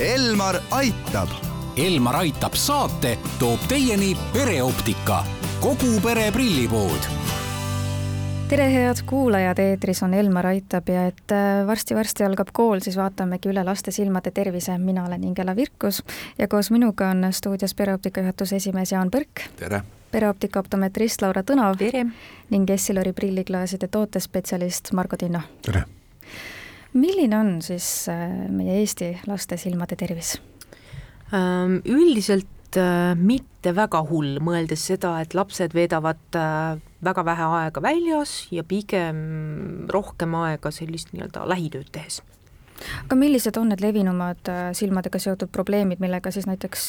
Elmar aitab. Elmar aitab saate toob teieni pereoptika, kogu pere prillipood tere, head kuulajad, eetris on Elmar Aitab ja et äh, varsti-varsti algab kool, siis vaatamegi üle laste silmade tervise. mina olen Ingela Virkus ja koos minuga on stuudios pereoptika juhatuse esimees Jaan Põrk. tere! pereoptika optometrist Laura Tõnov. ning Essilori prilliklaaside tootespetsialist Margo Tinno. tere! Milline on siis äh, meie Eesti laste silmade tervis? Ähm, üldiselt äh, mitte väga hull, mõeldes seda, et lapsed veedavad äh, väga vähe aega väljas ja pigem rohkem aega sellist nii-öelda lähitööd tehes aga millised on need levinumad silmadega seotud probleemid, millega siis näiteks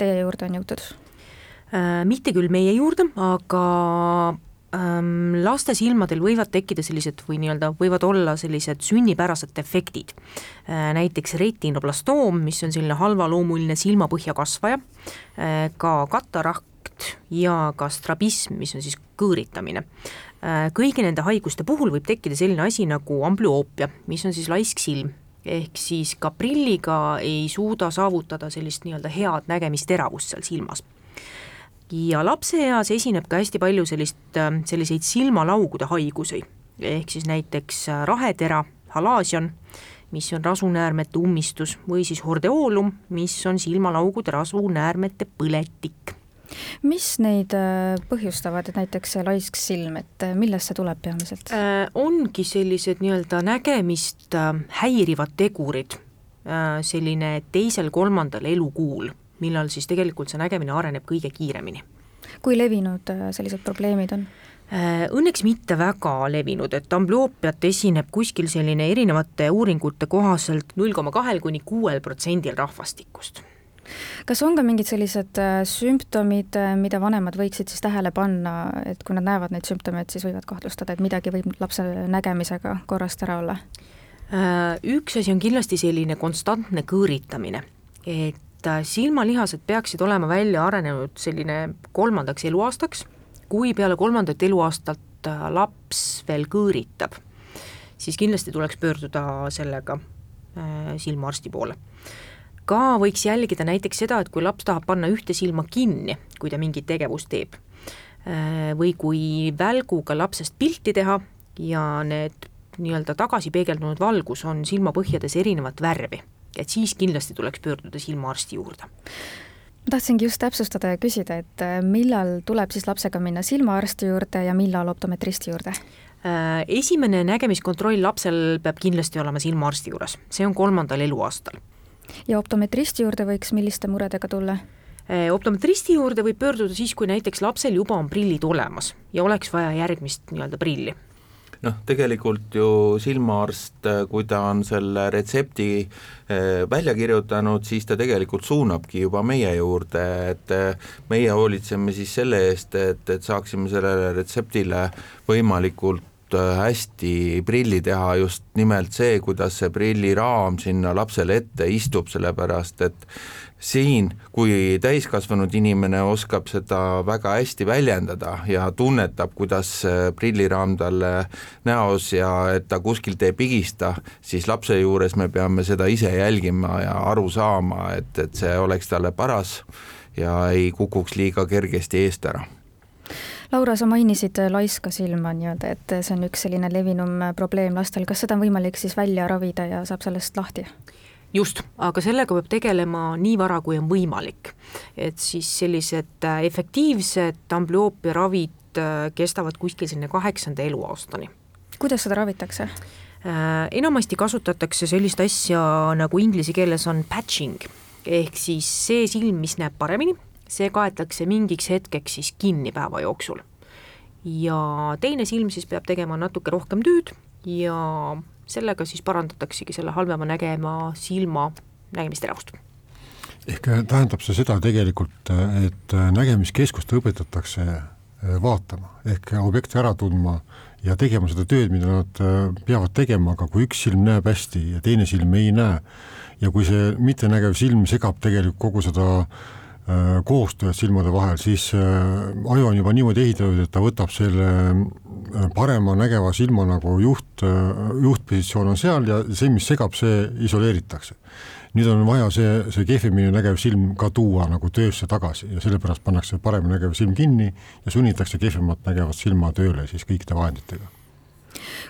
teie juurde on jõutud? mitte küll meie juurde, aga laste silmadel võivad tekkida sellised või nii-öelda võivad olla sellised sünnipärased defektid äh,. näiteks retinoblastoom, mis on selline halvaloomuline silmapõhja kasvaja äh,, ka katarakt ja ka strabism, mis on siis kõõritamine äh,. kõigi nende haiguste puhul võib tekkida selline asi nagu amblüoopia, mis on siis laisk silm ehk siis ka prilliga ei suuda saavutada sellist nii-öelda head nägemisteravust seal silmas ja lapseeas esineb ka hästi palju sellist, äh, selliseid silmalaugude haigusi, ehk siis näiteks äh, rahetera, halaasion, mis on rasunäärmete ummistus, või siis hordeoolum, mis on silmalaugude rasunäärmete põletik. mis neid äh, põhjustavad, et näiteks laisk silm, et millest see tuleb peamiselt äh,? ongi sellised nii-öelda nägemist häirivad tegurid, selline teisel-kolmandal elukuul millal siis tegelikult see nägemine areneb kõige kiiremini. kui levinud äh, sellised probleemid on? Äh, õnneks mitte väga levinud, et amblüoopiat esineb kuskil selline erinevate uuringute kohaselt null koma kahel kuni kuuel protsendil rahvastikust kas on ka mingid sellised äh, sümptomid, mida vanemad võiksid siis tähele panna, et kui nad näevad neid sümptomeid, siis võivad kahtlustada, et midagi võib lapse nägemisega korrast ära olla? Üks asi on kindlasti selline konstantne kõõritamine, et et äh, silmalihased peaksid olema välja arenenud selline kolmandaks eluaastaks, kui peale kolmandat eluaastat äh, laps veel kõõritab, siis kindlasti tuleks pöörduda sellega äh, silmaarsti poole. ka võiks jälgida näiteks seda, et kui laps tahab panna ühte silma kinni, kui ta mingit tegevust teeb, või kui välguga lapsest pilti teha ja need nii-öelda tagasi peegeldunud valgus on silmapõhjades erinevat värvi et siis kindlasti tuleks pöörduda silmaarsti juurde ma tahtsingi just täpsustada ja küsida, et äh, millal tuleb siis lapsega minna silmaarsti juurde ja millal optometristi juurde? Äh, esimene nägemiskontroll lapsel peab kindlasti olema silmaarsti juures, see on kolmandal eluaastal. ja optometristi juurde võiks milliste muredega tulla? Äh, optometristi juurde võib pöörduda siis, kui näiteks lapsel juba on prillid olemas ja oleks vaja järgmist nii-öelda prilli noh, tegelikult ju silmaarst, kui ta on selle retsepti eh, välja kirjutanud, siis ta tegelikult suunabki juba meie juurde, et eh, meie hoolitseme siis selle eest, et, et saaksime sellele retseptile võimalikult hästi prilli teha, just nimelt see, kuidas see prilliraam sinna lapsele ette istub, sellepärast et siin, kui täiskasvanud inimene oskab seda väga hästi väljendada ja tunnetab, kuidas prilliraam talle näos ja et ta kuskilt ei pigista, siis lapse juures me peame seda ise jälgima ja aru saama, et, et see oleks talle paras ja ei kukuks liiga kergesti eest ära Laura, sa mainisid laiska silma nii-öelda, et see on üks selline levinum probleem lastel, kas seda on võimalik siis välja ravida ja saab sellest lahti? just, aga sellega peab tegelema nii vara, kui on võimalik. et siis sellised äh, efektiivsed amblüoopia ravid äh, kestavad kuskil sinna kaheksanda eluaastani. kuidas seda ravitakse? Äh, enamasti kasutatakse sellist asja, nagu inglise keeles on patching, ehk siis see silm, mis näeb paremini, see kaetakse mingiks hetkeks siis kinni päeva jooksul. ja teine silm siis peab tegema natuke rohkem tööd ja sellega siis parandataksegi selle halvema nägema silma nägemisteravust ehk äh, tähendab see seda tegelikult, äh, et äh, nägemiskeskust õpetatakse vaatama ehk objekti ära tundma ja tegema seda tööd, mida nad peavad tegema, aga kui üks silm näeb hästi ja teine silm ei näe ja kui see mittenägev silm segab tegelikult kogu seda äh, koostööd silmade vahel, siis äh, aju on juba niimoodi ehitatud, et ta võtab selle äh, parema nägeva silma nagu juht, juhtpositsioon on seal ja see, mis segab, see isoleeritakse. nüüd on vaja see, see kehvemini nägev silm ka tuua nagu töösse tagasi ja sellepärast pannakse paremini nägev silm kinni ja sunnitakse kehvemat nägevat silma tööle siis kõikide vahenditega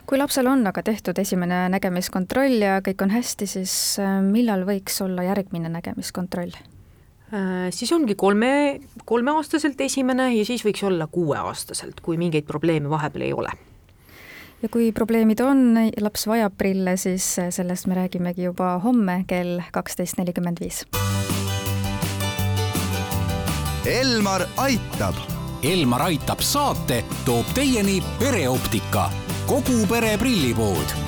kui lapsel on aga tehtud esimene nägemiskontroll ja kõik on hästi, siis millal võiks olla järgmine nägemiskontroll? Äh, siis ongi kolme, kolmeaastaselt esimene ja siis võiks olla kuueaastaselt, kui mingeid probleeme vahepeal ei ole. ja kui probleemid on, laps vajab prille, siis sellest me räägimegi juba homme kell kaksteist nelikümmend viis. Elmar aitab. Elmar aitab saate toob teieni pereoptika, kogu pere prillipood